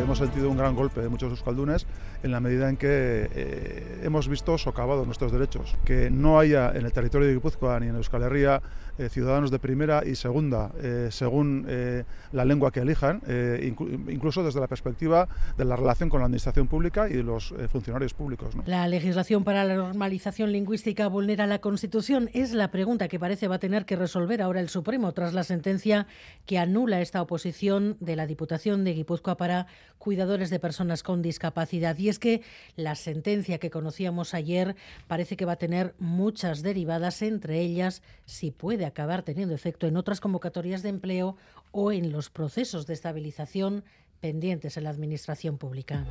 Hemos sentido un gran golpe de muchos euskaldunes en la medida en que eh, hemos visto socavados nuestros derechos. Que no haya en el territorio de Guipúzcoa ni en Euskal Herria eh, ciudadanos de primera y segunda, eh, según la lengua que elijan, incluso desde la perspectiva de la relación con la administración pública y los funcionarios públicos. La legislación para la normalización lingüística vulnera la Constitución. Es la pregunta que parece va a tener que resolver ahora el Supremo tras la sentencia que anula esta oposición de la Diputación de Guipúzcoa para cuidadores de personas con discapacidad. Y es que la sentencia que conocíamos ayer parece que va a tener muchas derivadas, entre ellas si puede acabar teniendo efecto en otras convocatorias de empleo o en los procesos de estabilización pendientes en la administración pública.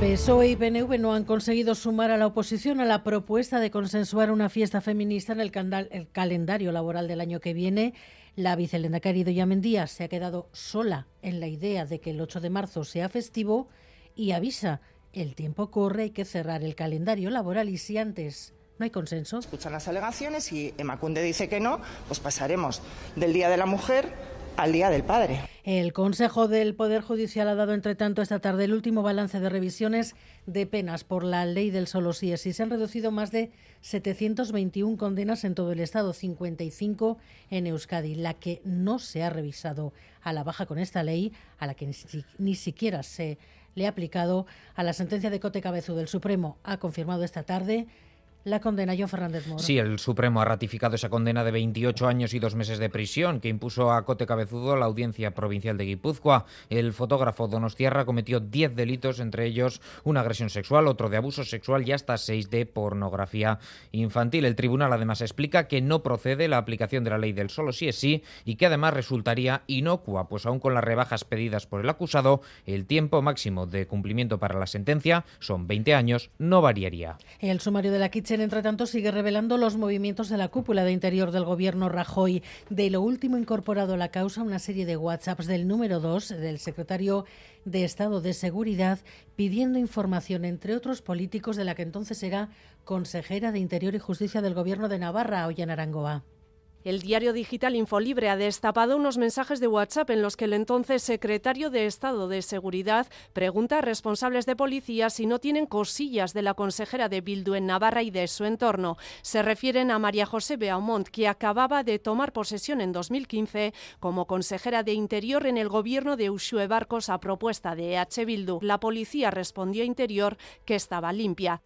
PSOE y PNV no han conseguido sumar a la oposición a la propuesta de consensuar una fiesta feminista en el, calendario laboral del año que viene. La vicelendacari Doña Mendía se ha quedado sola en la idea de que el 8 de marzo sea festivo y avisa, el tiempo corre, hay que cerrar el calendario laboral y si antes no hay consenso. Escuchan las alegaciones y Emacunde dice que no, pues pasaremos del Día de la Mujer al Día del Padre. El Consejo del Poder Judicial ha dado, entre tanto, esta tarde el último balance de revisiones de penas por la ley del solo sí es Se han reducido más de 721 condenas en todo el Estado, 55 en Euskadi. La que no se ha revisado a la baja con esta ley, a la que ni, siquiera se le ha aplicado a la sentencia de Cote Cabezudo del Supremo, ha confirmado esta tarde la condena, John Fernández Moro. Sí, el Supremo ha ratificado esa condena de 28 años y dos meses de prisión que impuso a Cote Cabezudo la Audiencia Provincial de Guipúzcoa. El fotógrafo Donostierra cometió 10 delitos, entre ellos una agresión sexual, otro de abuso sexual y hasta 6 de pornografía infantil. El tribunal además explica que no procede la aplicación de la ley del solo sí es sí y que además resultaría inocua, pues aún con las rebajas pedidas por el acusado, el tiempo máximo de cumplimiento para la sentencia son 20 años, no variaría. El sumario de la entre tanto, sigue revelando los movimientos de la cúpula de interior del gobierno Rajoy. De lo último incorporado a la causa, una serie de WhatsApps del número 2 del secretario de Estado de Seguridad pidiendo información, entre otros políticos, de la que entonces era consejera de Interior y Justicia del gobierno de Navarra, Ollana Arangoa. El diario digital Infolibre ha destapado unos mensajes de WhatsApp en los que el entonces secretario de Estado de Seguridad pregunta a responsables de policía si no tienen cosillas de la consejera de Bildu en Navarra y de su entorno. Se refieren a María José Beaumont, que acababa de tomar posesión en 2015 como consejera de Interior en el gobierno de Ushue Barcos a propuesta de EH Bildu. La policía respondió a Interior que estaba limpia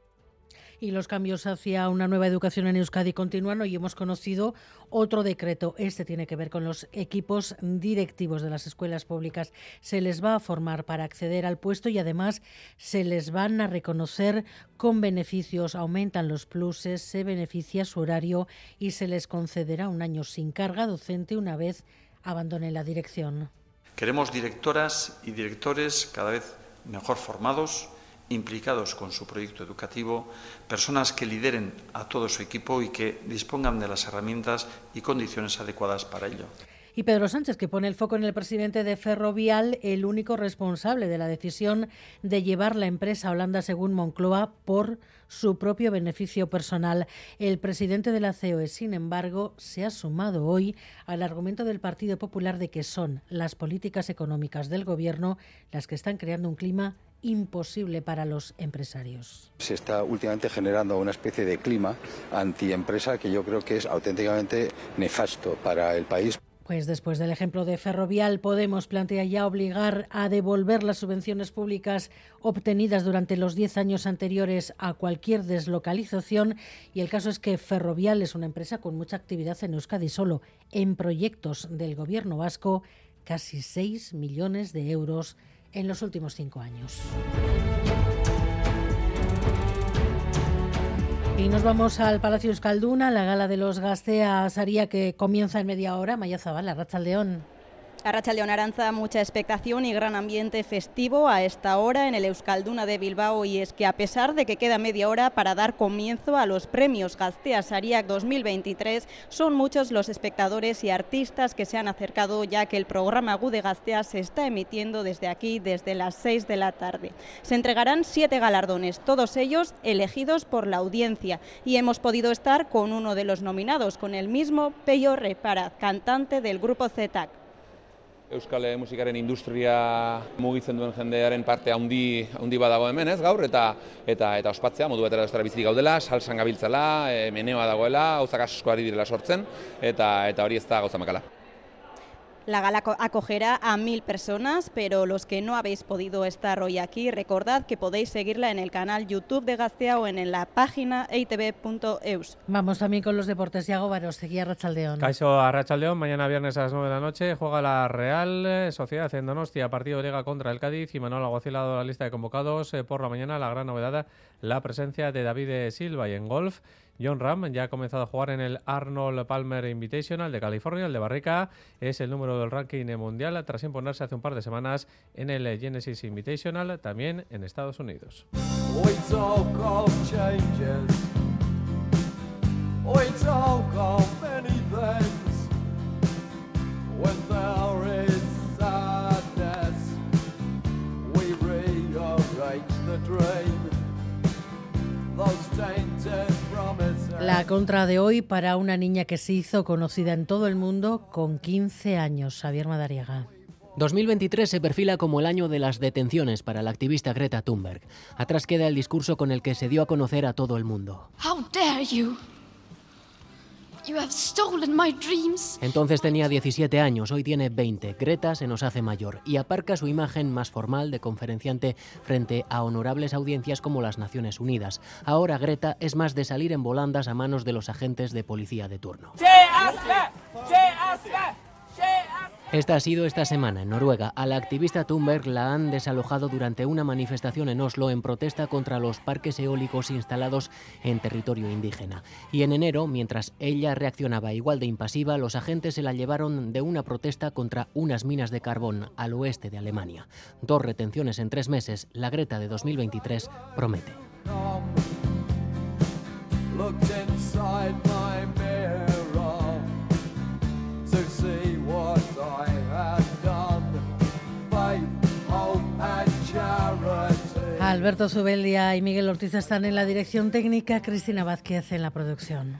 y los cambios hacia una nueva educación en Euskadi continúan. Hoy hemos conocido otro decreto. Este tiene que ver con los equipos directivos de las escuelas públicas. Se les va a formar para acceder al puesto y además se les van a reconocer con beneficios. Aumentan los pluses, se beneficia su horario y se les concederá un año sin carga docente una vez abandonen la dirección. Queremos directoras y directores cada vez mejor formados implicados con su proyecto educativo, personas que lideren a todo su equipo y que dispongan de las herramientas y condiciones adecuadas para ello. Y Pedro Sánchez, que pone el foco en el presidente de Ferrovial, el único responsable de la decisión de llevar la empresa a Holanda, según Moncloa, por su propio beneficio personal. El presidente de la COE, sin embargo, se ha sumado hoy al argumento del Partido Popular de que son las políticas económicas del Gobierno las que están creando un clima imposible para los empresarios. Se está últimamente generando una especie de clima antiempresa que yo creo que es auténticamente nefasto para el país. Pues después del ejemplo de Ferrovial, Podemos plantea ya obligar a devolver las subvenciones públicas obtenidas durante los 10 años anteriores a cualquier deslocalización. Y el caso es que Ferrovial es una empresa con mucha actividad en Euskadi, solo en proyectos del gobierno vasco, casi 6 millones de euros en los últimos cinco años. Y nos vamos al Palacio Escalduna, la gala de los Gastea Saría que comienza en media hora. Maya Zabala, León. Arracha León Aranza, mucha expectación y gran ambiente festivo a esta hora en el Euskalduna de Bilbao y es que a pesar de que queda media hora para dar comienzo a los premios Gastea Sariac 2023, son muchos los espectadores y artistas que se han acercado ya que el programa Gude Gastea se está emitiendo desde aquí desde las 6 de la tarde. Se entregarán siete galardones, todos ellos elegidos por la audiencia y hemos podido estar con uno de los nominados, con el mismo Peyo Reparaz, cantante del grupo ZETAC. Euskal musikaren industria mugitzen duen jendearen parte handi handi badago hemen, ez, gaur eta eta eta ospatzea modu batera estara bizirik gaudela, salsan gabiltzela, e, meneoa dagoela, gauzak asko ari direla sortzen eta eta hori ez da gauza makala. La gala acogerá a mil personas, pero los que no habéis podido estar hoy aquí, recordad que podéis seguirla en el canal YouTube de Gastea o en la página eitv.eus. Vamos también con los deportes. Yago Baros, seguía Rachaldeón. Caiso a Rachaldeón, mañana viernes a las 9 de la noche juega la Real Sociedad en Donostia, partido de Liga contra el Cádiz y Manuel Aguacil ha dado la lista de convocados. Eh, por la mañana la gran novedad, la presencia de David Silva y en golf. John Ram ya ha comenzado a jugar en el Arnold Palmer Invitational de California. El de Barrica es el número del ranking mundial tras imponerse hace un par de semanas en el Genesis Invitational, también en Estados Unidos. La contra de hoy para una niña que se hizo conocida en todo el mundo con 15 años, Xavier Madariaga. 2023 se perfila como el año de las detenciones para la activista Greta Thunberg. Atrás queda el discurso con el que se dio a conocer a todo el mundo. How dare you? Entonces tenía 17 años, hoy tiene 20. Greta se nos hace mayor y aparca su imagen más formal de conferenciante frente a honorables audiencias como las Naciones Unidas. Ahora Greta es más de salir en volandas a manos de los agentes de policía de turno. Esta ha sido esta semana en Noruega. A la activista Thunberg la han desalojado durante una manifestación en Oslo en protesta contra los parques eólicos instalados en territorio indígena. Y en enero, mientras ella reaccionaba igual de impasiva, los agentes se la llevaron de una protesta contra unas minas de carbón al oeste de Alemania. Dos retenciones en tres meses, la Greta de 2023 promete. Alberto Subelia y Miguel Ortiz están en la dirección técnica, Cristina Vázquez en la producción.